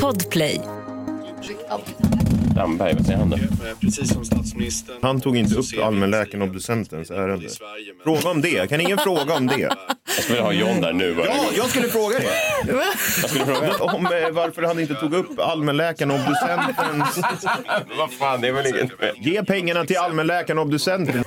Podplay. Damberg, vad säger han då? Precis som statsministern. Han tog inte upp allmänläkaren och obducentens ärende. Fråga om det. Kan ingen fråga om det? Jag skulle ha John där nu. Ja, jag skulle fråga det. Jag skulle fråga. Om eh, varför han inte tog upp allmänläkaren och obducentens... Vad fan, det är väl ingen... Ge pengarna till allmänläkaren och obducenten.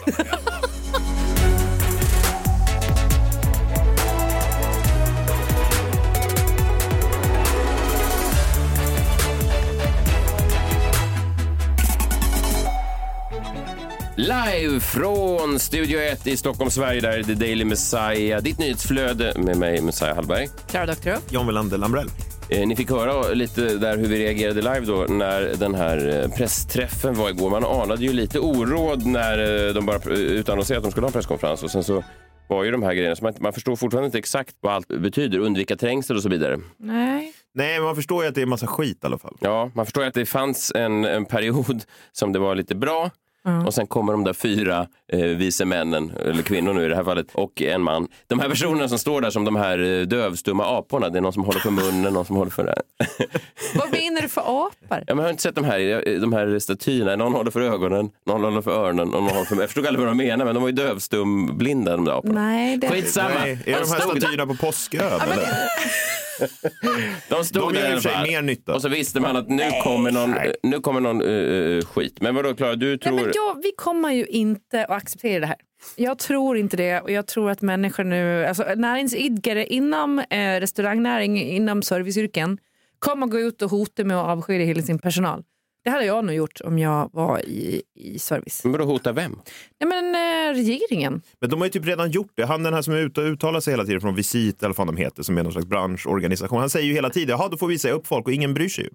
Live från Studio 1 i Stockholm, Sverige. Där är The Daily Messiah. Ditt nyhetsflöde med mig, Messiah Hallberg. Klara Doktorow. John Welander Lambrell. Eh, ni fick höra lite där hur vi reagerade live då när den här eh, pressträffen var igår. Man anade ju lite oråd när eh, de bara utannonserade att de skulle ha en presskonferens och sen så var ju de här grejerna, så man, man förstår fortfarande inte exakt vad allt betyder, undvika trängsel och så vidare. Nej. Nej, men man förstår ju att det är massa skit i alla fall. Ja, man förstår ju att det fanns en, en period som det var lite bra och sen kommer de där fyra eh, vise männen, eller kvinnor nu i det här fallet, och en man. De här personerna som står där som de här eh, dövstumma aporna, det är någon som håller för munnen, någon som håller för det. Vad menar du för apor? Ja, men har du inte sett de här, de här statyerna? Någon håller för ögonen, någon håller för öronen någon håller för... Jag förstod aldrig vad de menar, men de var ju dövstumblinda de där aporna. Nej, det... Skitsamma. Nej, är de här statyerna på påskön? men- eller? De stod De där i sig mer nytta. Och så visste man att nu kommer någon, nu kommer någon eh, skit. Men vadå Klara, du tror... Nej, men jag, vi kommer ju inte att acceptera det här. Jag tror inte det och jag tror att människor nu, alltså näringsidkare inom eh, restaurangnäring, inom serviceyrken kommer gå ut och hota med att avskeda hela sin personal. Det hade jag nog gjort om jag var i, i service. Men vadå hota vem? Nej, men eh, regeringen. Men de har ju typ redan gjort det. Han den här som är ute och uttalar sig hela tiden från Visit, eller vad de heter, som är någon slags branschorganisation. Han säger ju hela tiden, jaha då får vi säga upp folk och ingen bryr sig ju.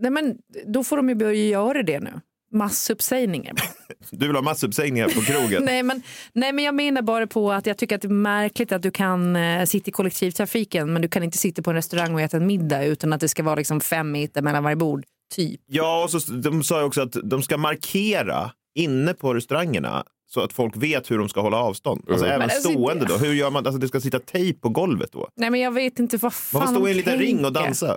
Nej, men då får de ju börja göra det nu. Massuppsägningar. Du vill ha massuppsägningar på krogen. nej, men, nej men jag menar bara på att jag tycker att det är märkligt att du kan eh, sitta i kollektivtrafiken men du kan inte sitta på en restaurang och äta en middag utan att det ska vara liksom fem meter mellan varje bord. Typ. Ja, och så, de sa ju också att de ska markera inne på restaurangerna så att folk vet hur de ska hålla avstånd. Alltså även Men alltså, stående då. Hur gör man? Alltså det ska sitta tejp på golvet då. Nej men jag vet inte vad fan Man får stå i en liten ring och dansa.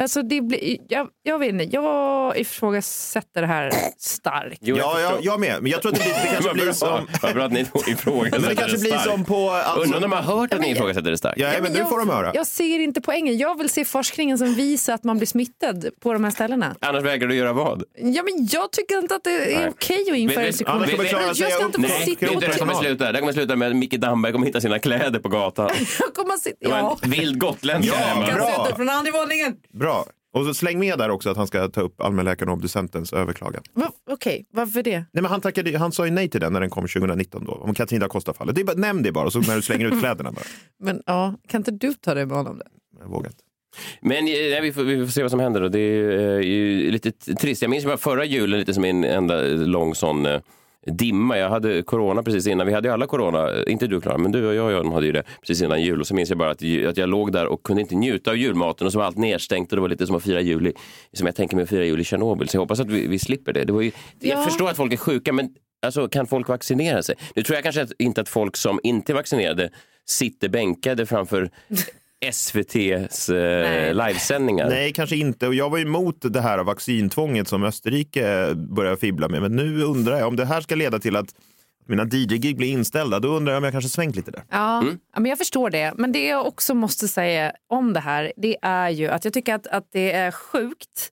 Alltså det blir, jag, jag vet inte, jag ifrågasätter det här starkt. Jo, jag Ja, ja, förstår. jag med. Men jag tror att det, blir, det kanske blir som... Vad bra att ni ifrågasätter Men det kanske blir som på... Alltså, Undrar om de har hört att ni ifrågasätter det starkt? ja, men nu jag, får de höra. jag ser inte poängen. Jag vill se forskningen som visar att man blir smittad på de här ställena. Annars vägrar du göra vad? Ja, men jag tycker inte att det är okej att införa restriktioner. jag ska inte få Nej, sitta inte det kommer sluta. Det kommer sluta med att Micke Damberg kommer hitta sina kläder på gatan. Jag kommer sitta... Det var Ja. en vild gotländska Ja, hemma. bra. Jag från andra våningen. Bra. Och så släng med där också att han ska ta upp allmänläkaren och obducentens överklagan. Va- Okej, varför det? Nej, men han, tackade, han sa ju nej till den när den kom 2019 då, om Katarina Costa-fallet. Det är bara, nämn det bara, så när du slänger ut kläderna bara. Men ja, kan inte du ta det med honom? Då? Jag vågar inte. Men eh, nej, vi, får, vi får se vad som händer. Då. Det är eh, ju lite t- trist. Jag minns bara förra julen lite som en enda lång sån eh, dimma. Jag hade corona precis innan. Vi hade ju alla corona. Inte du Klara, men du och jag och John hade ju det precis innan jul. Och så minns jag bara att, att jag låg där och kunde inte njuta av julmaten och så var allt nedstängt och det var lite som att fira jul i, som jag tänker mig att fira jul i Tjernobyl. Så jag hoppas att vi, vi slipper det. det var ju, Jag Ja. förstår att folk är sjuka, men alltså, kan folk vaccinera sig? Nu tror jag kanske inte att folk som inte är vaccinerade sitter bänkade framför SVTs eh, livesändningar. Nej, kanske inte. Och jag var emot det här vaccintvånget som Österrike börjar fibbla med. Men nu undrar jag om det här ska leda till att mina DJ-gig blir inställda. Då undrar jag om jag kanske svängt lite där. Ja, ja, men jag förstår det. Men det jag också måste säga om det här, det är ju att jag tycker att, att det är sjukt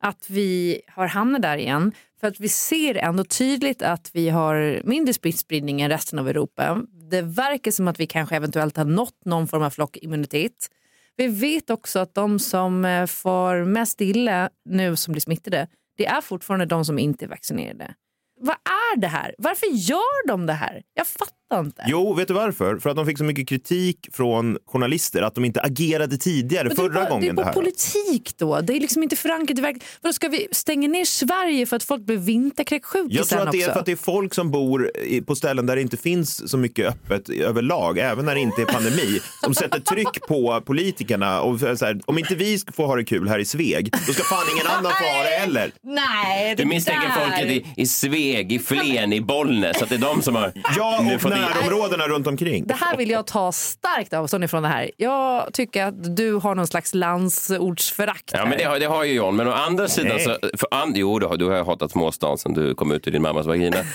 att vi har hamnat där igen. För att vi ser ändå tydligt att vi har mindre smittspridning än resten av Europa. Det verkar som att vi kanske eventuellt har nått någon form av flockimmunitet. Vi vet också att de som eh, får mest illa nu som blir smittade, det är fortfarande de som inte är vaccinerade. Vad är det här? Varför gör de det här? Jag fattar inte. Jo, vet du varför? För att de fick så mycket kritik från journalister att de inte agerade tidigare Men förra det är gången det är det bara här. politik då. Det är liksom inte förankrat i verkligheten. Ska vi stänga ner Sverige för att folk blir vinterkräksjuka Jag tror att det är också? för att det är folk som bor på ställen där det inte finns så mycket öppet överlag, även när det inte är pandemi, som sätter tryck på politikerna. Och så här, om inte vi ska få ha det kul här i Sveg, då ska fan ingen annan få ha det heller. Nej, det Du misstänker där. folket i, i Sveg, i Flen, i Bollnäs, att det är de som har Ja, nu och fått närområdena runt omkring. Det här vill jag ta starkt avstånd ifrån det här. Jag tycker att du har någon slags landsortsförakt. Ja, men det har, det har ju John. Men å andra sidan så... För an, jo, du har, du har hatat småstan sen du kom ut ur din mammas vagina.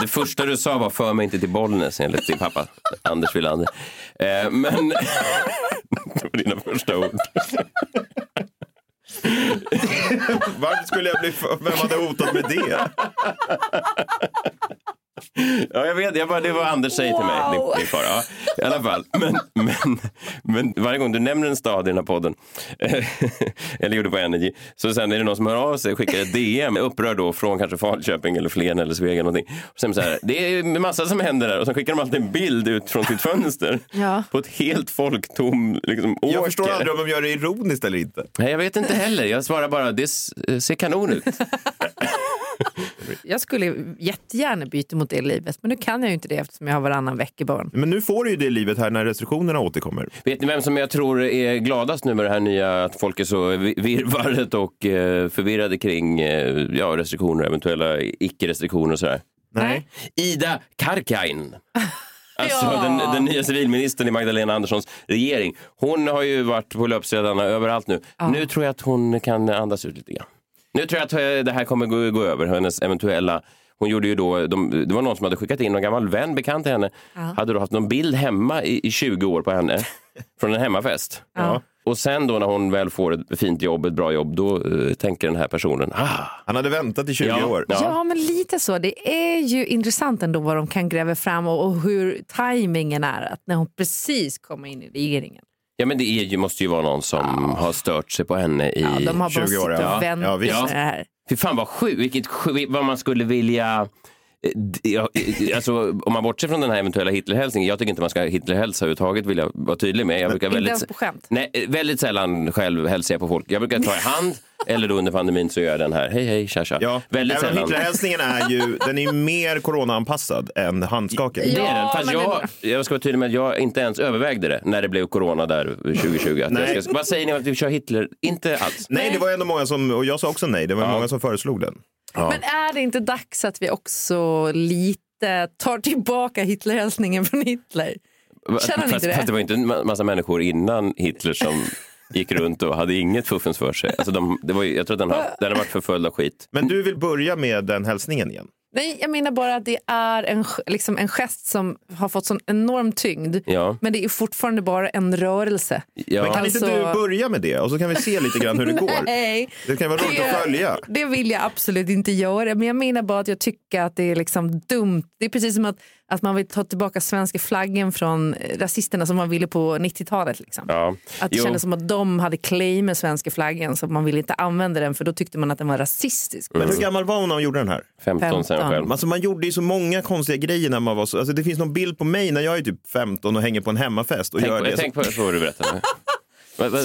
Det första du sa var för mig inte till Bollnäs enligt din pappa Anders Wilander. Eh, men det var dina första ord. Varför skulle jag bli för... Vem hade hotat med det? Ja, jag vet. Jag bara, det var Anders säger till mig. Wow. din far. Ja, I alla fall. Men, men, men varje gång du nämner en stad i den här podden, eh, eller gjorde på Energy, så sen är det någon som hör av sig och skickar ett DM upprörd då från kanske Falköping eller Flen eller Sveg eller någonting. Och sen så här, det är massa som händer där och så skickar de alltid en bild ut från sitt fönster Ja. på ett helt folktom liksom, åker. Jag förstår aldrig om de gör det ironiskt eller inte. Nej, jag vet inte heller. Jag svarar bara, det ser kanon ut. Jag skulle jättegärna byta mot det livet, men nu kan jag ju inte det eftersom jag har varannan veckebarn. Men nu får du ju det livet här när restriktionerna återkommer. Vet ni vem som jag tror är gladast nu med det här nya, att folk är så vi- virrvarret och eh, förvirrade kring eh, ja, restriktioner, eventuella icke-restriktioner och sådär? Nej. Ida Karkain. Alltså Ja. den, den nya civilministern i Magdalena Anderssons regering. Hon har ju varit på löpsedlarna överallt nu. Nu tror jag att hon kan andas ut lite grann. Nu tror jag att eh, det här kommer gå, gå över. Hennes eventuella hon gjorde ju då, de, det var någon som hade skickat in, någon gammal vän, bekant till henne, hade då haft någon bild hemma i, i 20 år på henne från en hemmafest. Ja. Och sen då när hon väl får ett fint jobb, ett bra jobb, då eh, tänker den här personen, ah, Han hade väntat i 20 Ja. år. Ja. Ja. men lite så. Det är ju intressant ändå vad de kan gräva fram och, och hur tajmingen är att när hon precis kommer in i regeringen. Ja men det ju, måste ju vara någon som har stört sig på henne i Ja, de har bara 20 år, suttit ja. och väntat Ja, med det här. Fy fan vad sjukt, vilket sjukt, vad man skulle vilja eh, d- ja, eh, Alltså, om man bortser från den här eventuella Hitlerhälsningen, jag tycker inte man ska Hitlerhälsa överhuvudtaget vill jag vara tydlig med. Jag brukar Inte väldigt, ens på skämt. nej, eh, väldigt sällan själv hälsar jag på folk. Jag brukar ta i hand eller då under pandemin så gör jag den här, hej hej tja tja. Ja, Väldigt även sällan. Hitlerhälsningen är ju den är mer coronaanpassad än handskaken. Det är den. Ja, Fast men jag, jag ska vara tydlig med att jag inte ens övervägde det när det blev corona där 2020. Att Nej. jag ska, vad säger ni om att vi kör Hitler? Inte alls. Nej, det var ändå många som, och jag sa också nej, det var många som föreslog den. Ja. Men är det inte dags att vi också lite tar tillbaka Hitlerhälsningen från Hitler? Känner ni inte det? fast det var inte en ma- massa människor innan Hitler som gick runt och hade inget fuffens för sig. Alltså de, det var, jag tror att den har, den har varit förföljd av skit. Men du vill börja med den hälsningen igen? Nej, jag menar bara att det är en, liksom en gest som har fått sån enorm tyngd. Ja. Men det är fortfarande bara en rörelse. Ja. Men kan inte Alltså- du börja med det och så kan vi se lite grann hur det går? Nej, Det kan vara roligt att följa. det vill jag absolut inte göra. Men jag menar bara att jag tycker att det är liksom dumt. Det är precis som att, att man vill ta tillbaka svenska flaggen från rasisterna som man ville på 90-talet. Liksom. Ja. Att det Jo. kändes som att de hade claim med svenska flaggan så man ville inte använda den för då tyckte man att den var rasistisk. Men hur gammal var hon när hon gjorde den här? 15 sen 15. själv. Alltså man gjorde ju så många konstiga grejer när man var så, alltså det finns någon bild på mig när jag är typ 15 och hänger på en hemmafest och Tänk, gör på, det. tänk på, på vad du ska-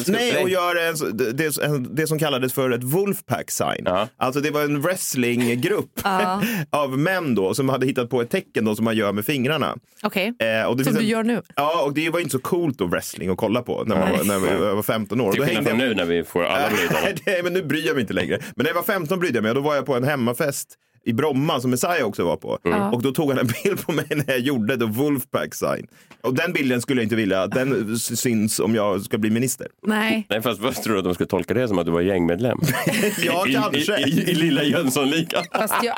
Nej, och gör en, det, det, som kallades för ett Wolfpack sign. Ja. Alltså det var en wrestlinggrupp av män då som hade hittat på ett tecken då som man gör med fingrarna. Okej, Eh, och det som du en- gör nu. Ja, och det var inte så coolt då wrestling att kolla på när man var, när jag var 15 år. Till skillnad från nu när vi får alla brudarna. Nej, men nu bryr jag mig inte längre. Men när jag var 15 brydde jag mig och då var jag på en hemmafest i Bromma som Messiah också var på. Och då tog han en bild på mig när jag gjorde the Wolfpack sign. Och den bilden skulle jag inte vilja att den syns om jag ska bli minister. Nej. Nej, fast vad tror du att de skulle tolka det som att du var gängmedlem? Ja, I, kanske. I, i, i lilla Jönssonligan. Jag...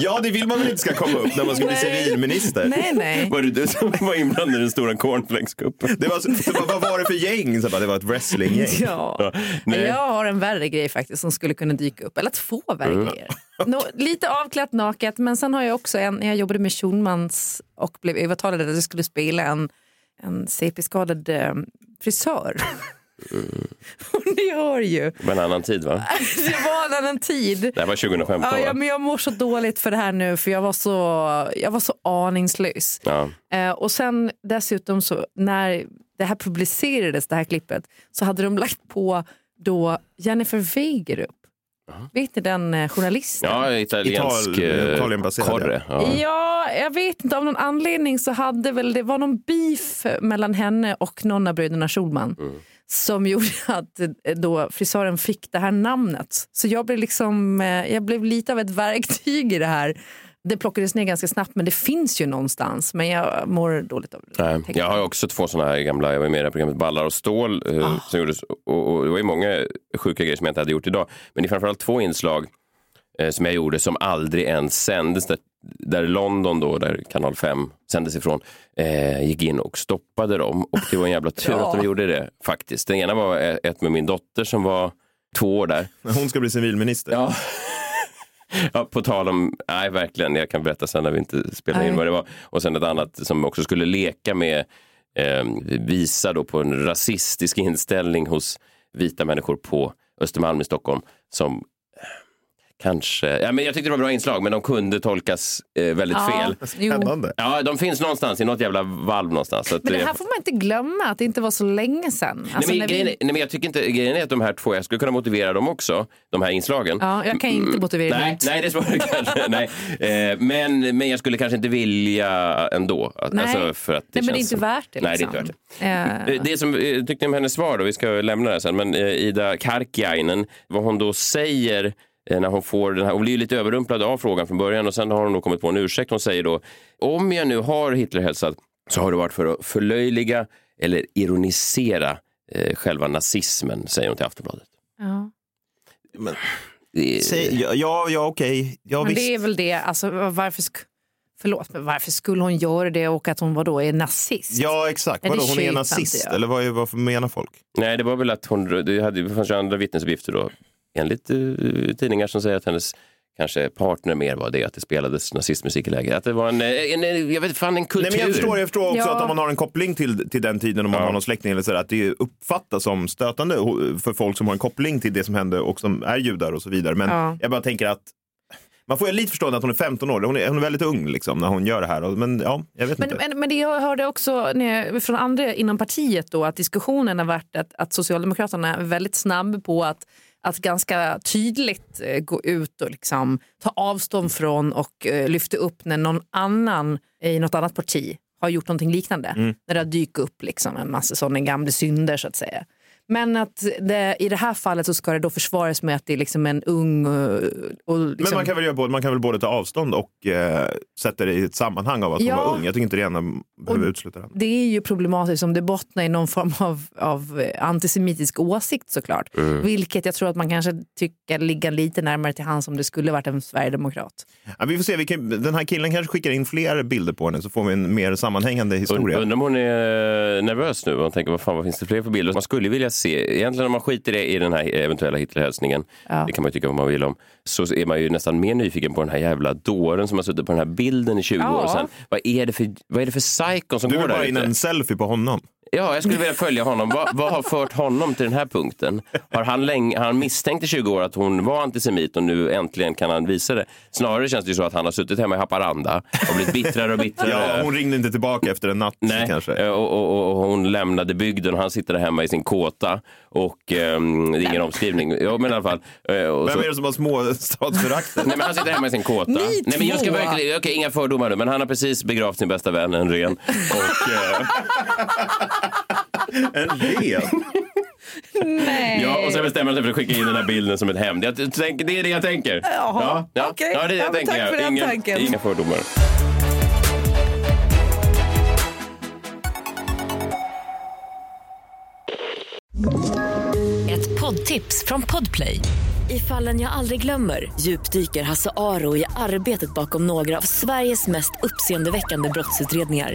Ja, det vill man väl inte ska komma upp när man ska bli Nej. civilminister. nej, nej. Var det du som var inblandad i den stora cornflakescupen? Det var, så- det var, vad var det för gäng? Så bara, det var ett wrestlinggäng. Ja. nej. Jag har en värre grej faktiskt som skulle kunna dyka upp. Eller två värre Mm. Nå, lite avklätt naket men sen har jag också en, jag jobbade med Schulmans och blev övertalad att jag skulle spela en, en CP-skadad eh, frisör. Mm. Ni hör ju, Det var en annan tid va? det var en annan tid. Det här var 2015 Ja, ja, men jag mår så dåligt för det här nu för jag var så, jag var så aningslös. Ja. Eh, och sen dessutom så när det här publicerades, det här klippet, så hade de lagt på då Jennifer Wegerup. Vet ni den eh, journalisten? Ja, italiensk Ital- eh, korre. Ja. Ja, jag vet inte. Av någon anledning så hade väl det var någon beef mellan henne och någon av bröderna Schulman som gjorde att eh, då frisören fick det här namnet. Så jag blev liksom, jag blev lite av ett verktyg i det här Det plockades ner ganska snabbt men det finns ju någonstans. Men jag mår dåligt av det. Nej, jag har också två sådana här gamla, jag var med i det här programmet Ballar och stål eh, Ah. som gjordes och, och det var ju många sjuka grejer som jag inte hade gjort idag. Men det är framförallt två inslag eh, som jag gjorde som aldrig ens sändes. Där, där London då, där kanal 5 sändes ifrån, eh, gick in och stoppade dem. Och det var en jävla tur att de gjorde det faktiskt. Den ena var eh, ett med min dotter som var två år där. Hon ska bli civilminister. Ja. Ja, på tal om, nej verkligen, jag kan berätta sen när vi inte spelar in vad det var. Och sen ett annat som också skulle leka med, eh, visa då på en rasistisk inställning hos vita människor på Östermalm i Stockholm som kanske, ja men jag tyckte det var bra inslag men de kunde tolkas eh, väldigt fel. jo. Spännande. Ja, de finns någonstans i något jävla valv någonstans. Så att, Men det här får man inte glömma, att det inte var så länge sedan. Alltså, nej, när men, vi- grejen, är- nej, men jag tycker inte, grejen är att de här två, jag skulle kunna motivera dem också, de här inslagen. Ja, jag kan inte motivera Nej, nej, det är svårt kanske. Nej. Eh, men, men jag skulle kanske inte vilja ändå. Nej. Alltså, för att det Nej, men det är känns inte som... värt det. Nej, det är Liksom. inte värt Eh, Eh, Det som eh, tyckte jag om hennes svar, då, vi ska lämna det sen, men eh, Ida Karkiainen, vad hon då säger när hon får den här, hon blir ju lite överrumplad av frågan från början och sen har hon då kommit på en ursäkt. Hon säger då, om jag nu har Hitlerhälsat så har det varit för att förlöjliga eller ironisera eh, själva nazismen, säger hon till Aftonbladet. ja. Men, Det säg, ja, ja, ja okej. Ja, Men visst. det är väl det, alltså, varför, sk- förlåt, men varför skulle hon göra det och att hon var då är nazist? Ja, exakt. Vadå, hon är nazist? Eller vad, är- vad menar folk? Nej, det var väl att hon, det, hade, det fanns ju andra vittnesuppgifter då, enligt uh, tidningar som säger att hennes kanske partner mer var det, att det spelades nazistmusik i läget. Att det var en, en, en jag vet fan, en kultur. Nej, men jag, förstår, jag förstår också Ja. att om man har en koppling till, till den tiden, om man Ja. har någon släkting eller så, där, att det uppfattas som stötande för folk som har en koppling till det som hände och som är judar och så vidare. Men Ja. jag bara tänker att man får ju lite förstå att hon är 15 år. Hon är, hon är väldigt ung liksom, när hon gör det här. Men ja, jag vet Men, inte. men, men det jag hörde också när jag, från andra inom partiet då att diskussionen har varit att, att Socialdemokraterna är väldigt snabb på att, att ganska tydligt eh, gå ut och liksom ta avstånd från och eh, lyfta upp när någon annan i något annat parti har gjort någonting liknande. Mm. När det har dykt upp liksom en massa sådana gamla synder så att säga. Men att det, i det här fallet så ska det då försvaras med att det är liksom en ung eh, och liksom, Men man kan, väl göra både, man kan väl både ta avstånd och eh, sätta det i ett sammanhang av att Ja. hon var ung. Jag tycker inte det ena behöver utesluta det. Det är ju problematiskt om det bottnar i någon form av, av eh, antisemitisk åsikt såklart. Vilket jag tror att man kanske tycker ligger lite närmare till hands om det skulle varit en sverigedemokrat. Ja, vi får se, vi kan, den här killen kanske skickar in fler bilder på henne så får vi en mer sammanhängande historia. Undrar om hon är nervös nu och tänker vad fan vad finns det fler för bilder? Man skulle vilja se, egentligen om man skiter i i den här eventuella Hitlerhälsningen, Ja. det kan man ju tycka vad man vill om, så är man ju nästan mer nyfiken på den här jävla dåren som har suttit på den här bilden i 20 Ja. år sedan. Vad är det för, vad är det för psykon som Du går vill där bara in ute? en selfie på honom. Ja, jag skulle vilja följa honom. Vad, vad har fört honom till den här punkten? Har han, länge, har han misstänkt i 20 år att hon var antisemit och nu äntligen kan han visa det? Snarare känns det ju så att han har suttit hemma i Haparanda och blivit bittrare och bittrare. Ja, hon ringde inte tillbaka efter en natt Nej, kanske. eh, och, och, och hon lämnade bygden och han sitter där hemma i sin kåta och ehm, det är ingen omskrivning. Ja, men i alla fall. eh, och Vem så- är det som har småstadsföraktet? Nej, men han sitter hemma i sin kåta. Ni Nej, men jag ska verkligen, okej, inga fördomar nu, men han har precis begravt sin bästa vän, en ren. Och, eh, en ren? Nej. ja, och sen bestämmer sig för att skicka in den här bilden som ett hämnd. Det är det jag tänker. Jaha, ja, ja, okej. ja, det är det Ja, jag tänker. tack för den Inga, tanken. inga fördomar. Ett poddtips från Podplay. I fallen jag aldrig glömmer djupdyker Hasse Aro i arbetet bakom några av Sveriges mest uppseendeväckande brottsutredningar.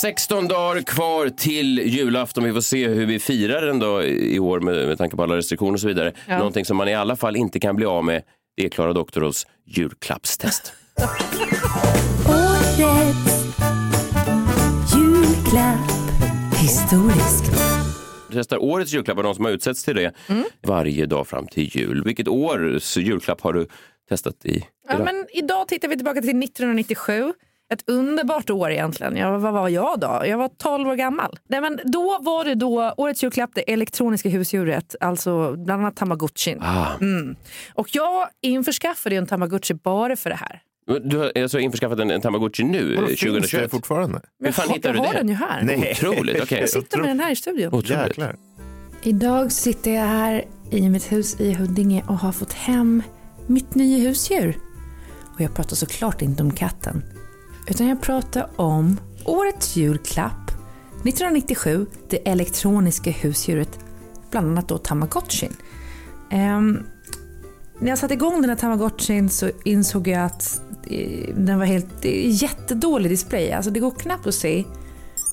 16 dagar kvar till julafton. Vi får se hur vi firar den då i år med, med tanke på alla restriktioner och så vidare. Ja. Någonting som man i alla fall inte kan bli av med, det är Klara Doktoros julklappstest. Julklapp historiskt. Testar årets julklappar, de som har utsetts till det, Mm. varje dag fram till jul. Vilket års julklapp har du testat i? Ja, men idag tittar vi tillbaka till 1997. Ett underbart år egentligen. Jag, vad var jag då? Jag var 12 år gammal. Nej, men då var det då årets julklapp det elektroniska husdjuret, alltså bland annat tamagotchin. Ah. Mm. Och jag införskaffade ju en tamagotchi bara för det här. Du har alltså införskaffat en, en Tamagotchi nu, Vadå, finns det 2021? fortfarande? Hur fan jag, hittar du jag har det? den ju här. Nej. Otroligt, okej. Jag sitter med den här i studion. Otroligt. Jäklar. Idag sitter jag här i mitt hus i Huddinge och har fått hem mitt nya husdjur. Och jag pratar såklart inte om katten. Utan jag pratar om årets julklapp 1997, det elektroniska husdjuret, bland annat då tamagotchin. Um, när jag satte igång den här tamagotchin så insåg jag att eh, den var helt jättedålig display. Alltså det går knappt att se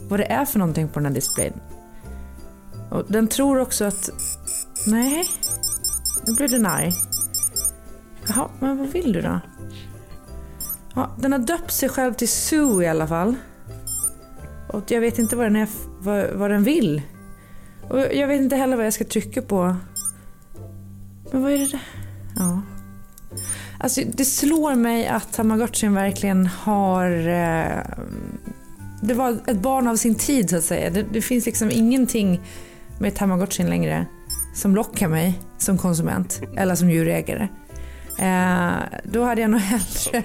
vad det är för någonting på den här displayen. Och den tror också att... Nej, nu blev den arg. Jaha, men vad vill du då? Ja, den har döpt sig själv till Sue i alla fall. Och jag vet inte vad den, är, vad, vad den vill. Och jag vet inte heller vad jag ska trycka på. Men vad är det där? Ja. Alltså det slår mig att Tamagotchin verkligen har... Eh, det var ett barn av sin tid så att säga. Det, det finns liksom ingenting med Tamagotchin längre som lockar mig som konsument eller som djurägare. Eh, då hade jag nog hellre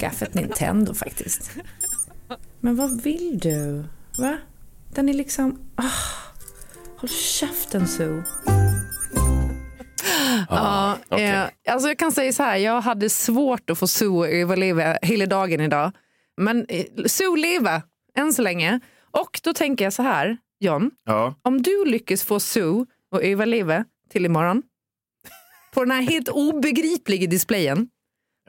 skaffat Nintendo faktiskt. Men vad vill du? Va? Den är liksom... Ah, håll käften Sue. Ja, okej. eh, alltså jag kan säga så här, jag hade svårt att få Sue att överleva hela dagen idag. Men eh, Sue lever än så länge. Och då tänker jag så här, John, Ja. om du lyckas få Sue att överleva till imorgon på den här helt obegripliga displayen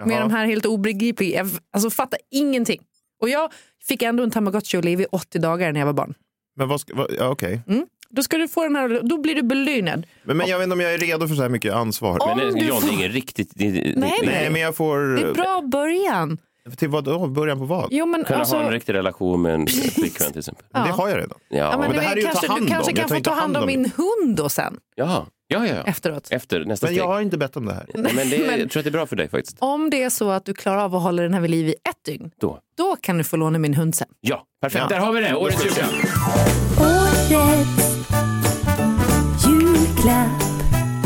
med Jaha. de här helt obegripliga, jag alltså fattar ingenting. Och jag fick ändå en tamagotchi att leva i 80 dagar när jag var barn. Men vad ska, vad, ja, okej. Då ska du få den här, då blir du belönad. Men, men jag vet inte om jag är redo för så här mycket ansvar. Om Men John, får- det är ingen riktigt... Det, Nej, det, Nej, men jag får... Det är en bra början. Till vad då? Början på vad? Jo, men alltså, ha en riktig relation med en flickvän till exempel. Ja. Det har jag redan. Ja, ja, men men det här är ju att ta kanske, hand du kanske om. kan få ta hand om om min hund då sen, ja, ja, ja. efteråt. Efter nästa Men steg. jag har inte bett om det här. Nej, men det, jag tror att det är bra för dig faktiskt. Om det är så att du klarar av att hålla den här vid liv i ett dygn, Då. då kan du få låna min hund sen. Ja, perfekt. Ja. Där har vi det. Årets julklapp. julklapp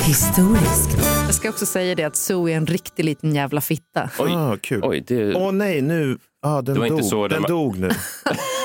historiskt. Jag ska också säga det att Sue är en riktig liten jävla fitta. Oj. Ah, kul. Åh Oj, det... nej, nu. Ah, den Det var dog. inte så den den var- dog nu.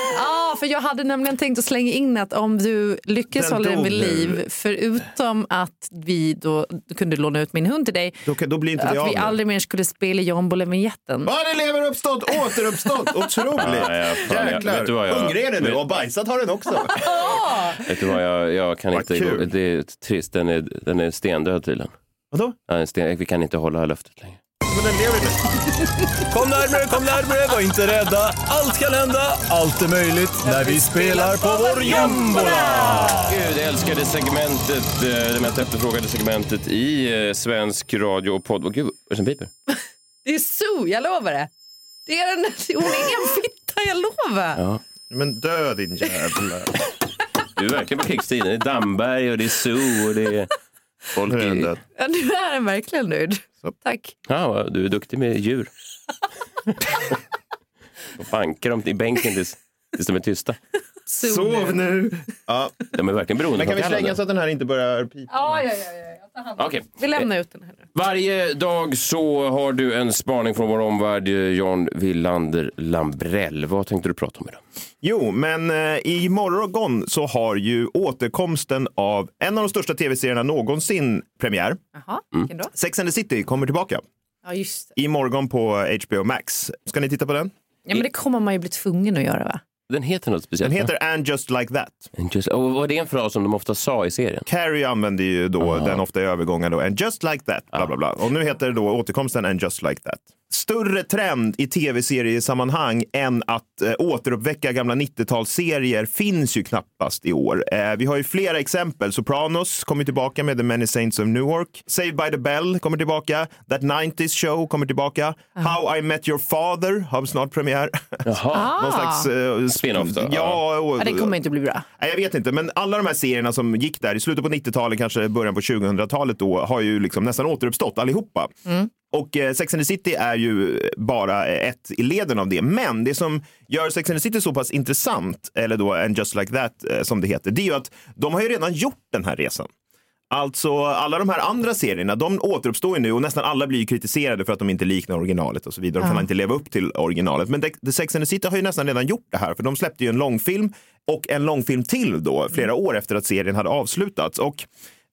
För jag hade nämligen tänkt att slänga in att om du lyckas Den hålla den vid nu. liv, förutom att vi då kunde låna ut min hund till dig, Då, då blir inte att av vi nu. aldrig mer skulle spela John Bolevinjetten. Ja, det lever uppstått, återuppstått. Otroligt. Ja, ja, fan, jag- Jäklar. vet du vad jag- Hungrig är den nu och bajsat har den också. Vet du vad, jag, jag kan Vad inte... kul. Gå, det är trist, den är, den är stendöd tydligen. Vadå? Ja, en sten, vi kan inte hålla löftet längre. Men den lever nu. Kom närmare, kom närmare, var inte rädda. Allt kan hända, allt är möjligt när vi spelar på vår jombola. Gud, jag älskar det segmentet, eh, det mest efterfrågade segmentet i eh, svensk radio och podd. Och gud, vad är det som piper? Det är Sue, jag lovar det. det är en, hon är en fitta, jag lovar. Ja. Men dö din jävla... Du är verkligen på krigsstigen. Det är Damberg och det är Zoo och det är folk Nu är den död. Ja, nu är den verkligen nöjd. Så. Tack. Ja, du är duktig med djur. och bankar dem i bänken tills, tills de är tysta. Sue Sov nu. Ja. De är verkligen beroende Men kan vi slänga så att den här inte börjar pipa? Ja, ja, ja, ja. Jag tar hand om Okej. Vi lämnar ut den här nu. Varje dag så har du en spaning från vår omvärld. John Willander Lambrell. Vad tänkte du prata om idag? Jo, men eh, i morgon så har ju återkomsten av en av de största tv-serierna någonsin premiär. Jaha, Mm. vilken då? Sex and the City kommer tillbaka Ja, just det. i morgon på HBO Max. Ska ni titta på den? Ja, men det kommer man ju bli tvungen att göra, va? Den heter något speciellt. Den heter And just like that. va? Just, och vad är det en fras som de ofta sa i serien? Carrie använder ju då den ofta i övergångar då, and just like that, bla bla bla. Och nu heter det då återkomsten and just like that. Större trend i tv-seriesammanhang än att eh, återuppväcka gamla 90-talsserier finns ju knappast i år. Eh, vi har ju flera exempel. Sopranos kommer tillbaka med The Many Saints of Newark. Saved by the Bell kommer tillbaka. That 90s Show kommer tillbaka. How I Met Your Father har snart premiär. Jaha. Någon slags... eh, Spin-off då? Ja, och, Ja, det kommer inte bli bra. Nej, jag vet inte, men alla de här serierna som gick där i slutet på 90-talet, kanske början på 2000-talet då, har ju liksom nästan återuppstått allihopa. Och eh, Sex and the City är ju bara ett i leden av det. Men det som gör Sex and the City så pass intressant, eller då en Just Like That eh, som det heter, det är ju att de har ju redan gjort den här resan. Alltså alla de här andra serierna, de återuppstår ju nu och nästan alla blir ju kritiserade för att de inte liknar originalet och så vidare. De kan inte leva upp till originalet. Men The- The Sex and the City har ju nästan redan gjort det här, för de släppte ju en långfilm och en långfilm till då, flera år efter att serien hade avslutats. Och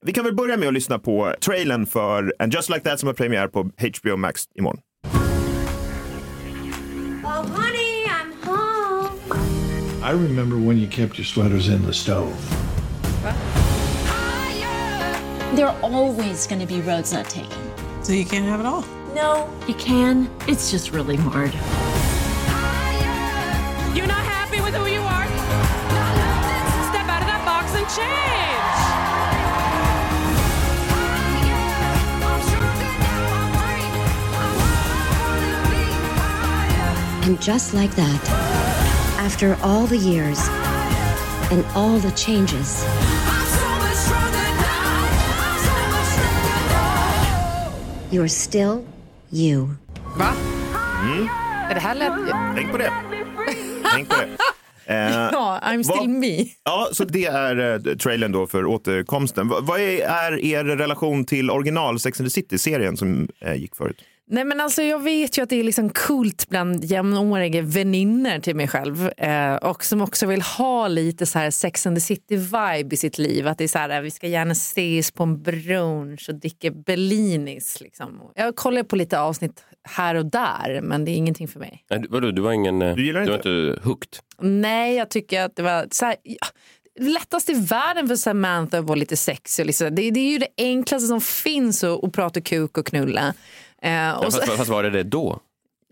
vi kan väl börja med att lyssna på trailern för And Just Like That som har premiär på HBO Max imorgon. Oh, honey, I'm home. I remember when you kept your sweaters in the stove. There are always going to be roads not taken. So you can't have it all. No, you can. It's just really hard. You're not happy with who you are? Step out of that box and change. And just like that, after all the years and all the changes, you're still you. Va? Är det här lätt? Tänk på det. Tänk på det. Eh, Ja, I'm still vad- me. Ja, så det är eh, trailern då för återkomsten. Va- Vad är, är er relation till original Sex and the City-serien som eh, gick förut? Nej men alltså jag vet ju att det är liksom kult bland jämnåriga väninnor till mig själv eh, och som också vill ha lite så här Sex and the City vibe i sitt liv. Att det är så här, vi ska gärna ses på en brunch och dricka Bellinis. Liksom. Jag kollar på lite avsnitt här och där men det är ingenting för mig. Nej, du- vadå, du var ingen... eh, Du gillar var inte hooked? Nej, jag tycker att det var så här, ja, lättast i världen för Samantha att vara lite sexig. Liksom. Det, det är ju det enklaste som finns att, att prata kuk och knulla. Eh, Ja, och så, fast, fast var det det då?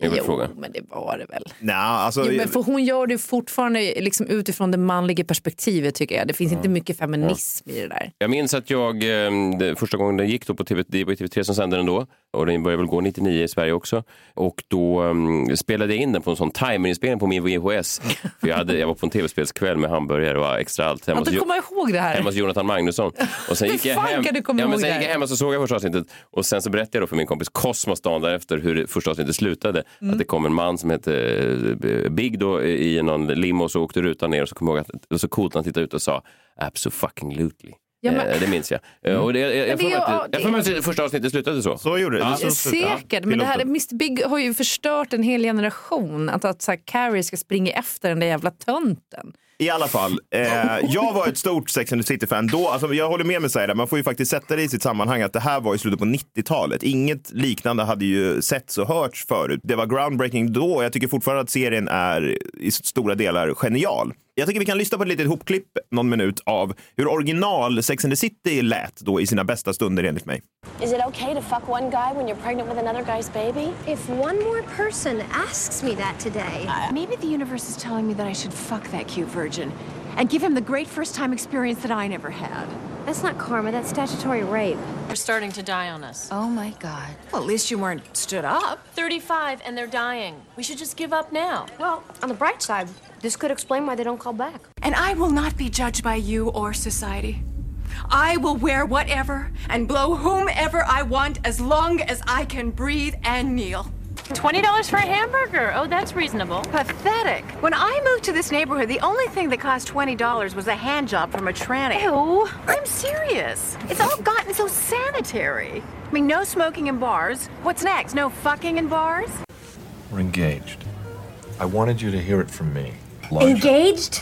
Jo, frågan. men det var det väl. Nej, alltså, Jo, men för hon gör det fortfarande liksom utifrån det manliga perspektivet tycker jag. Det finns inte mycket feminism i det där. Jag minns att jag, eh, första gången den gick då på TV, det var TV3 som sände den då och den började väl gå 99 i Sverige också. Och då um, spelade jag in den på en sån timerinspelning på min VHS. För jag, hade, jag var på en tv-spelskväll med hamburgare och extra allt hemma Att du kommer ihåg det här. hemma hos Jonathan Magnusson. Och sen gick jag hem, kan du komma ja, men sen gick jag hem och så såg jag första avsnittet och sen så berättade jag då för min kompis Cosmos dagen därefter hur första avsnittet slutade. Mm. Att det kom en man som hette eh, Big då i någon limo och så åkte rutan ner och så kom jag ihåg att så coolt han tittade ut och sa absolutely. Ja, men- Eh, Det minns jag. Eh, Och det, jag, jag, Men får mig att det- första avsnittet slutade så. Så gjorde det. Ja. det. Säkert, men det här. Mr Big har ju förstört en hel generation. Att, att så här, Carrie ska springa efter den där jävla tönten. I alla fall, eh, jag var ett stort Sex and the City-fan då. Alltså, jag håller med med Saida, man får ju faktiskt sätta det i sitt sammanhang att det här var i slutet på 90-talet. Inget liknande hade ju setts och hörts förut. Det var groundbreaking då jag tycker fortfarande att serien är i stora delar genial. Jag tycker vi kan lyssna på ett litet hopklipp, någon minut, av hur original Sex and the City lät då i sina bästa stunder enligt mig. Is it okay to fuck one guy when you're pregnant with another guy's baby? If one more person asks me that today, Maybe the universe is telling me that I should fuck that cute virgin and give him the great first time experience that I never had. That's not karma, that's statutory rape. They're starting to die on us. Oh my god. Well, at least you weren't stood up. 35 and they're dying. We should just give up now. Well, on the bright side, this could explain why they don't call back. And I will not be judged by you or society. I will wear whatever and blow whomever I want as long as I can breathe and kneel. $20 for a hamburger. Oh, that's reasonable. Pathetic. When I moved to this neighborhood, the only thing that cost $20 was a hand job from a tranny. Ew. I'm serious. It's all gotten so sanitary. I mean, no smoking in bars. What's next? No fucking in bars? We're engaged. I wanted you to hear it from me. Largely. Engaged?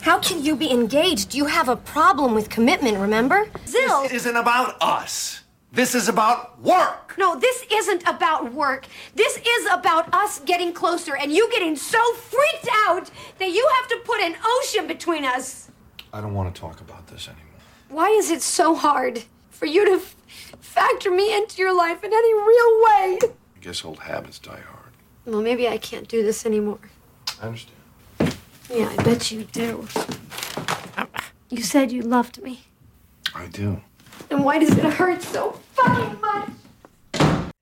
How can you be engaged? You have a problem with commitment, remember? Zill! This isn't about us. This is about work. No, this isn't about work. This is about us getting closer and you getting so freaked out that you have to put an ocean between us. I don't want to talk about this anymore. Why is it so hard for you to f- factor me into your life in any real way? I guess old habits die hard. Well, maybe I can't do this anymore. I understand. Yeah, I bet you do. You said you loved me. I do. Then why does it hurt so fucking much?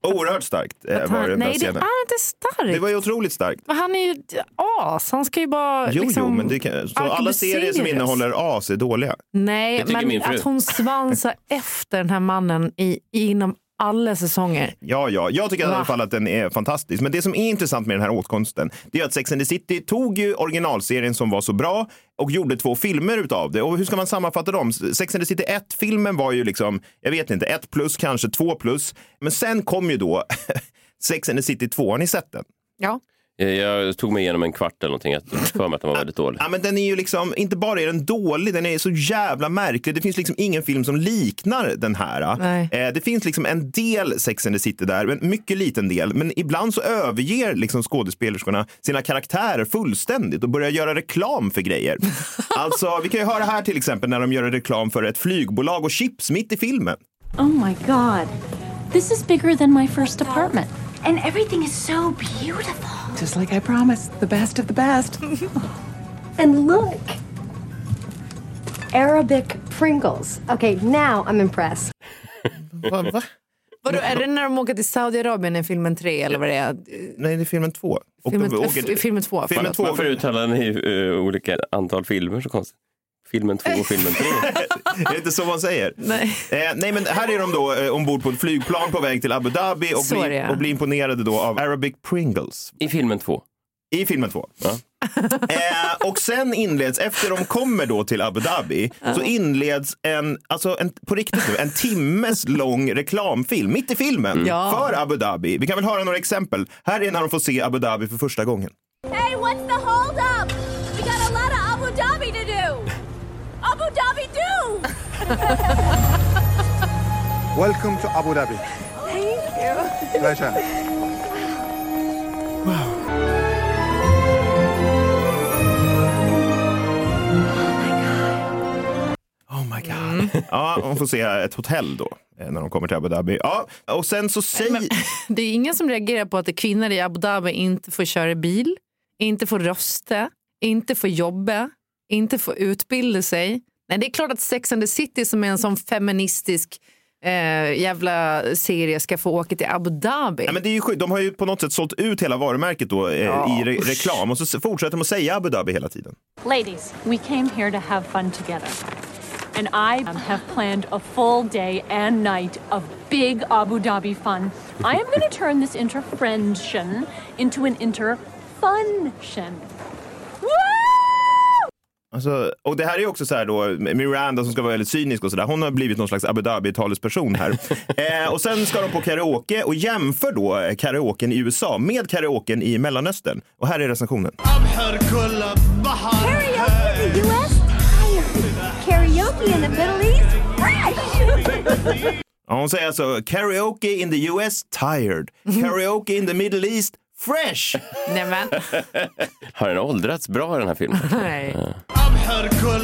Oerhört starkt eh, var den nej, där det är inte starkt. Det var ju otroligt starkt. Men Han är ju ett as. Han ska ju bara... Jo, liksom, jo, men det kan, så alla serier som innehåller as är dåliga. Nej, Det tycker men fru. att hon svansar efter den här mannen i, inom alla säsonger. Ja, ja, jag tycker i alla fall att den är fantastisk. Men det som är intressant med den här åtkomsten, det är att Sex and the City tog ju originalserien som var så bra och gjorde två filmer utav det. Och hur ska man sammanfatta dem? Sex and the City 1-filmen var ju liksom, jag vet inte, 1 plus, kanske 2 plus. Men sen kom ju då Sex and the City 2, har ni sett den? Ja. Eh, Jag tog mig igenom en kvart eller någonting. Jag för mig att den var väldigt dålig. Ja, men den är ju liksom, inte bara är den dålig, den är så jävla märklig. Det finns liksom ingen film som liknar den här. Nej. Eh, det finns liksom en del Sex and the City där, en mycket liten del. Men ibland så överger liksom skådespelerskorna sina karaktärer fullständigt och börjar göra reklam för grejer. alltså, vi kan ju höra här till exempel när de gör reklam för ett flygbolag och chips mitt i filmen. Oh my god. This is bigger than my first apartment. And everything is so beautiful. Just like I promised, the best of the best. And look. Arabic Pringles. Okay, now I'm impressed. Va, va? Vadå, är det när de åker till Saudiarabien i filmen 3 eller vad det är? Nej, det är filmen två. Och Filmen, de åker filmen 2. Filmen två. Varför uttalar ni eh, olika antal filmer så konstigt? Filmen två och filmen tre. är det inte så man säger? Nej. Eh, nej, men här är de då eh, ombord på ett flygplan på väg till Abu Dhabi och, är blir, ja. och blir imponerade då av Arabic Pringles. I filmen två. I filmen två. eh, och sen inleds, efter de kommer då till Abu Dhabi, så inleds en, alltså en, på riktigt nu, en timmes lång reklamfilm mitt i filmen Ja. för Abu Dhabi. Vi kan väl höra några exempel. Här är när de får se Abu Dhabi för första gången. Hey, what's the hold up? Abu Dhabi do! Welcome to Abu Dhabi. Thank you. Pleasure. Oh my god. Ja, de får se ett hotell då eh, när de kommer till Abu Dhabi. Ja, och sen så säger... Det är ingen som reagerar på att kvinnor i Abu Dhabi inte får köra bil, inte får rösta, inte får jobba, inte får utbilda sig. Nej, det är klart att Sex and the City som är en sån feministisk eh, jävla serie ska få åka till Abu Dhabi. Ja, men det är ju sjukt. De har ju på något sätt sålt ut hela varumärket då, eh, Ja, i re usch. reklam och så fortsätter de att säga Abu Dhabi hela tiden. Ladies, we came here to have fun together. And I have planned a full day and night of big Abu Dhabi fun. I am going to turn this interfriendtion into an interfunction. Alltså, och det här är också så här då, Miranda som ska vara väldigt cynisk och sådär, hon har blivit någon slags Abu Dhabi-talesperson här. eh, och sen ska de på karaoke och jämför då karaoken i USA med karaoken i Mellanöstern. Och här är recensionen. Karaoke in the US? Tired. Karaoke in the Middle East? Fresh! Ja, hon säger alltså karaoke in the US, tired. Karaoke in the Middle East, fresh. Nej, men. Har den åldrats bra den här filmen? Nej. Karaoke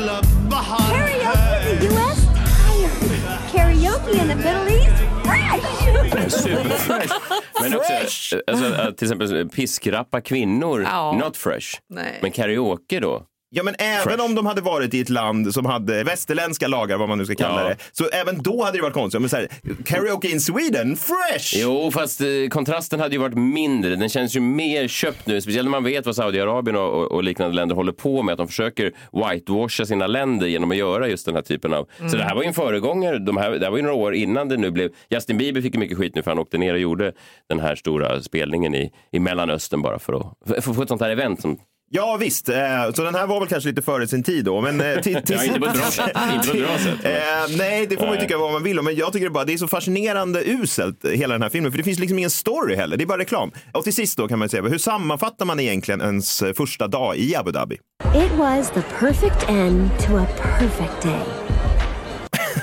in the US? Tired. Karaoke in the Middle East? Fresh! Superfresh. Men också, alltså, till exempel piskrappa kvinnor, Ja. not fresh. Nej. Men karaoke då? Ja, men även Fresh. om de hade varit i ett land som hade västerländska lagar, vad man nu ska kalla Ja. det, så även då hade det varit konstigt. Men så här, karaoke in Sweden, fresh! Jo, fast eh, kontrasten hade ju varit mindre. Den känns ju mer köpt nu, speciellt när man vet vad Saudiarabien och, och, liknande länder håller på med. Att de försöker whitewasha sina länder genom att göra just den här typen av... Så det här var ju en föregångare. De här, det här var ju några år innan det nu blev... Justin Bieber fick ju mycket skit nu för han åkte ner och gjorde den här stora spelningen i, i Mellanöstern bara för att för att få ett sånt här event som Ja visst, eh, så den här var väl kanske lite före sin tid då. Men, eh, till, till, Ja, inte på ett bra sätt. Inte på ett bra sätt. Eh, nej, det får man ju tycka vad man vill om. Men jag tycker det, bara, det är så fascinerande uselt, eh, hela den här filmen. För det finns liksom ingen story heller, det är bara reklam. Och till sist då kan man säga, hur sammanfattar man egentligen ens första dag i Abu Dhabi? It was the perfect end to a perfect day.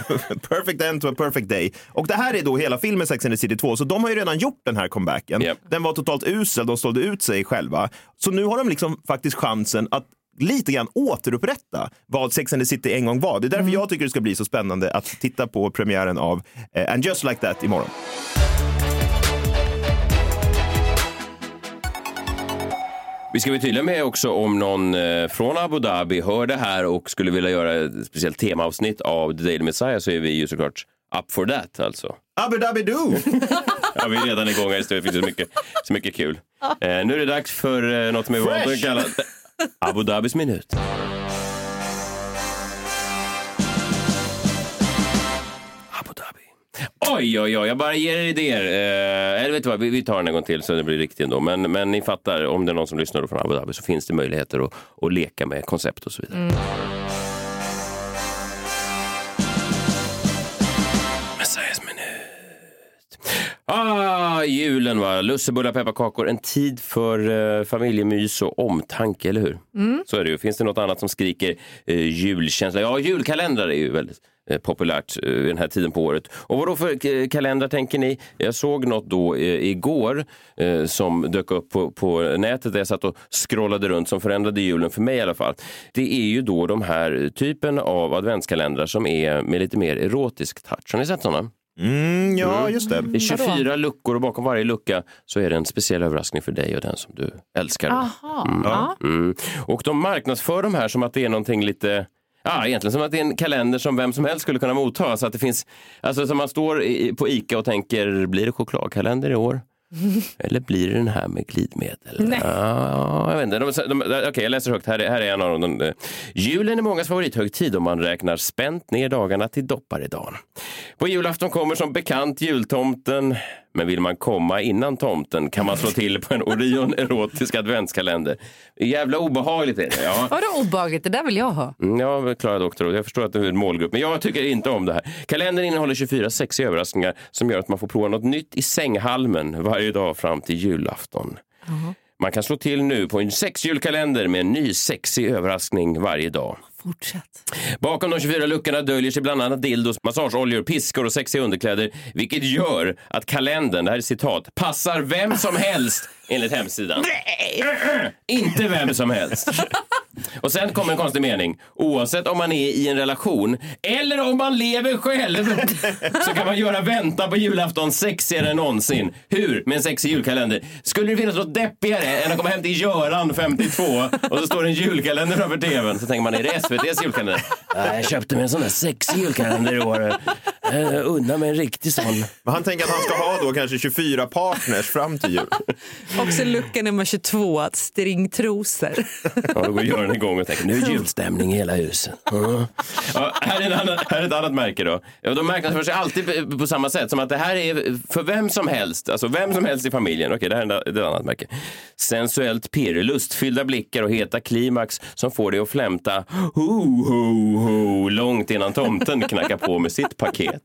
perfect end to a perfect day. Och det här är då hela filmen Sex and the City 2, så de har ju redan gjort den här comebacken. Den var totalt usel, de sålde ut sig själva. Så nu har de liksom faktiskt chansen att lite grann återupprätta vad Sex and the City en gång var. Det är därför jag tycker det ska bli så spännande att titta på premiären av eh, And just like that imorgon. Vi ska vara tydliga med också om någon eh, från Abu Dhabi hör det här och skulle vilja göra ett speciellt temaavsnitt av The Daily Messiah så är vi ju såklart up for that alltså. Abu Dhabi do! Ja, vi är redan igång här i studion. Det finns så mycket, så mycket kul. Eh, nu är det dags för eh, något som är vant att kalla Abu Dhabis minut. Oj, oj, oj, jag bara ger er idéer. Eh, eller vet du vad, vi, vi tar den en gång till så det blir riktigt ändå. Men, men ni fattar, om det är någon som lyssnar från Abu Dhabi så finns det möjligheter att, att leka med koncept och så vidare. Minut. Ah, julen va, lussebullar, pepparkakor, en tid för eh, familjemys och omtanke, eller hur? Mm. Så är det ju. Finns det något annat som skriker eh, julkänsla? Ja, julkalendrar är ju väldigt populärt eh, vid den här tiden på året. Och vad då för eh, kalendrar tänker ni? Jag såg något då eh, igår eh, som dök upp på, på nätet där jag satt och scrollade runt som förändrade julen för mig i alla fall. Det är ju då de här typen av adventskalendrar som är med lite mer erotisk touch. Har ni sett sådana? Mm, ja, Mm. just det. Det är 24 luckor och bakom varje lucka så är det en speciell överraskning för dig och den som du älskar. Aha. Mm. Ja. Mm. Och de marknadsför de här som att det är någonting lite Ja, egentligen som att det är en kalender som vem som helst skulle kunna motta. Så att det finns, alltså som man står i, på Ica och tänker, blir det chokladkalender i år? Eller blir det den här med glidmedel? Nej. Ja, jag vet inte. De, de, Okej, jag läser högt. Här är, här är en av dem. De, Julen är mångas favorithögtid om man räknar spänt ner dagarna till dopparedagen. På julafton kommer som bekant jultomten. Men vill man komma innan tomten kan man slå till på en Orion erotisk adventskalender. Jävla obehagligt är det. Ja. Vadå obehagligt? Det där vill jag ha. Mm, Ja, Klara Doktor, jag förstår att du är en målgrupp, men jag tycker inte om det här. Kalendern innehåller 24 sexiga överraskningar som gör att man får prova något nytt i sänghalmen varje dag fram till julafton. Man kan slå till nu på en sexjulkalender med en ny sexig överraskning varje dag. Fortsätt. Bakom de 24 luckorna döljer sig bland annat dildos, massageoljor, piskor och sexiga underkläder, vilket gör att kalendern, det här är citat, passar vem som helst enligt hemsidan. Nej! Inte vem som helst. Och sen kommer en konstig mening. Oavsett om man är i en relation eller om man lever själv så kan man göra vänta på julafton sexigare än någonsin. Hur? Med en sexig julkalender. Skulle det finnas något deppigare än att komma hem till Göran, 52, och så står det en julkalender framför tvn. Så tänker man, är det SVTs julkalender? Nej, jag köpte mig en sån där sexig julkalender i år. Jag unnar mig en riktig sån. Men han tänker att han ska ha då kanske 24 partners fram till jul. Också lucka nummer 22, att stringtrosor. Ja, då går Göran igång och tänker nu är julstämning i hela huset. Mm. Ja, här, är annan, här är ett annat märke då. Ja, de marknadsför sig alltid på, samma sätt som att det här är för vem som helst, alltså vem som helst i familjen. Okej, det här är ett annat märke. Sensuellt pirr, lustfyllda blickar och heta klimax som får dig att flämta ho, ho, ho, långt innan tomten knackar på med sitt paket.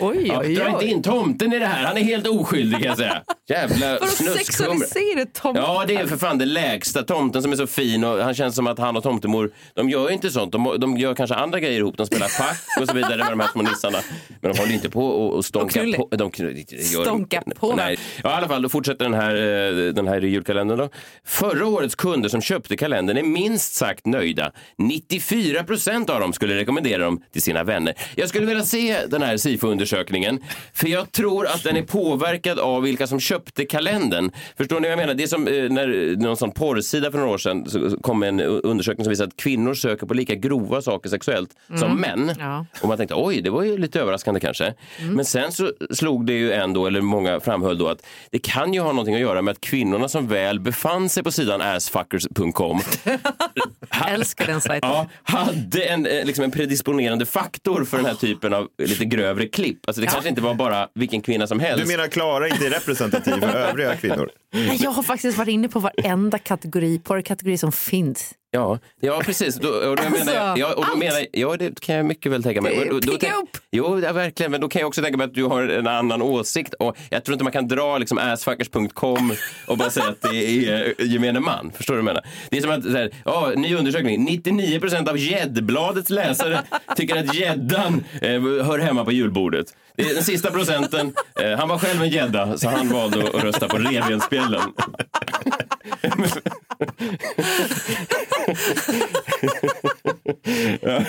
Oj, Ja, oj, dra inte oj. in tomten i det här, han är helt oskyldig kan jag säga. Jävla Vadå snuskhumre. sexualisera tomten? Ja, det är för fan det lägsta. Tomten som är så fin och han känns som att han och tomtemor, de gör ju inte sånt. De, de gör kanske andra grejer ihop. De spelar schack och så vidare med de här små nissarna. Men de håller inte på och, och stånka Och på. De, det gör, Stånka på. Nej. Ja, i alla fall, då fortsätter den här, eh, den här julkalendern. Då. Förra årets kunder som köpte kalendern är minst sagt nöjda. 94 procent av dem skulle rekommendera dem till sina vänner. Jag skulle vilja se den här SIFO-undersökningen, för jag tror att den är påverkad av vilka som köpte kalendern. Förstår ni vad jag menar? Det är som eh, när någon sån porrsida för några år sedan så kom en undersökning som visade att kvinnor söker på lika grova saker sexuellt som Mm. män. Ja. Och man tänkte oj, det var ju lite överraskande kanske. Men sen så slog det ju ändå, eller många framhöll då att det kan ju ha någonting att göra med att kvinnorna som väl befann sig på sidan assfuckers.com Älskar den sajten. ja, hade en, eh, liksom en predisponerande faktor för den här typen av lite grövre klipp. Alltså det kanske inte var bara vilken kvinna som helst. Du menar Klara inte är representativ för övriga kvinnor? Nej, Jag har faktiskt varit inne på varenda kategori, porrkategori som finns. Ja, ja precis. Då, och då Alltså, menar jag, ja, och då allt. menar, ja, det kan jag mycket väl tänka mig. Då- då pigga upp. Jo, ja, verkligen. Men då kan jag också tänka mig att du har en annan åsikt. Och jag tror inte man kan dra liksom assfuckers.com och bara säga att det är eh, gemene man. Förstår du vad jag menar? Det är som att, så här, ja, ny undersökning. 99 procent av gäddbladets läsare tycker att gäddan eh, hör hemma på julbordet. Det är den sista procenten. Eh, han var själv en gädda, så han valde att rösta på revbensspjällen. Ja,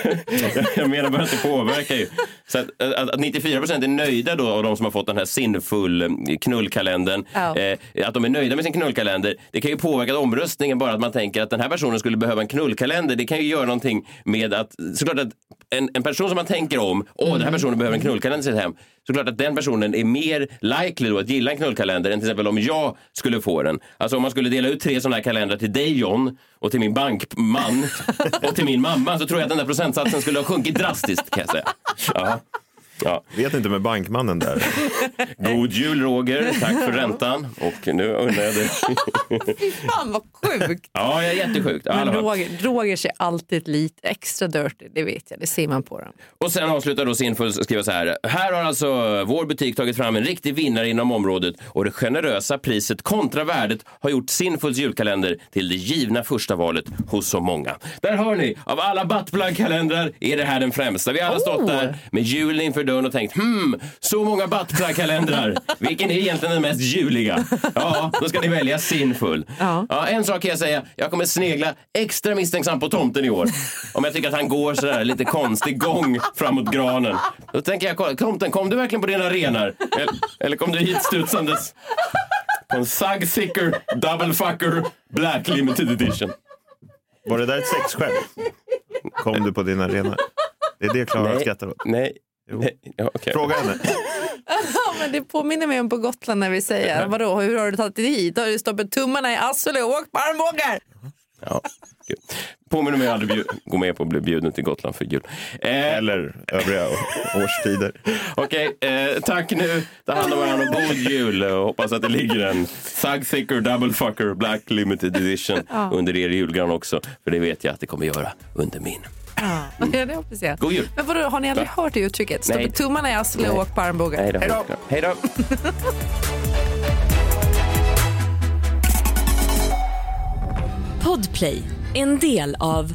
jag menar bara att det påverkar ju. Så att, att, att 94 procent är nöjda då av de som har fått den här sinnfull eh, knullkalendern. Ja. Eh, att de är nöjda med sin knullkalender. Det kan ju påverka omröstningen bara att man tänker att den här personen skulle behöva en knullkalender. Det kan ju göra någonting med att, såklart att en, en person som man tänker om, åh den här personen behöver en knullkalender i sitt hem. Såklart att den personen är mer likely att gilla en knullkalender än till exempel om jag skulle få den. Alltså om man skulle dela ut tre sådana här kalendrar till dig John och till min bankman och till min mamma så tror jag att den där procentsatsen skulle ha sjunkit drastiskt kan jag säga. Ja. Ja. Vet inte med bankmannen där. God jul Roger, tack för räntan. Och nu undrar jag dig. Fy fan vad sjukt. Ja, jag är jättesjukt. Men fall. Roger, Roger ser alltid lite extra dirty, det vet jag. Det ser man på dem. Och sen avslutar då Sinful skriva så här. Här har alltså vår butik tagit fram en riktig vinnare inom området och det generösa priset kontra värdet har gjort Sinfuls julkalender till det givna första valet hos så många. Där hör ni, av alla buttplug-kalendrar är det här den främsta. Vi har alla stått där med julen inför dörren och tänkt hmm, så många buttplug-kalendrar. Vilken är egentligen den mest juliga? Ja, då ska ni välja Sinful. Ja. en sak kan jag säga, jag kommer snegla extra misstänksam på tomten i år. Om jag tycker att han går sådär lite konstig gång framåt granen. Då tänker jag, kolla, tomten, kom du verkligen på dina renar? Eller, eller kom du hit studsandes på en Thug Thicker Double Fucker Black Limited Edition? Var det där ett sexskämt? Kom du på din arena? Det är det Klara skrattar åt. Nej. Nej. Ja, okej. Fråga henne. Ja, men det påminner mig om på Gotland när vi säger vadå, hur har du tagit dig hit? Har du stoppat tummarna i Assele och åkt på armbågar? Ja, kul. Påminner mig aldrig gå med på att bli bjuden till Gotland för jul. Eh, Eller övriga årstider. Okej, eh, tack nu. Ta hand om varandra och god jul. Och hoppas att det ligger en Thug Thicker Double Fucker Black Limited Edition Ja. under er julgran också. För det vet jag att det kommer göra under min. Ja, det hoppas jag. God jul. Men vadå, har ni aldrig Va? hört det uttrycket? Nej. Stoppa tummarna i Assele och Nej. åk på armbågar. Hej då. Hej då. Podplay, en del av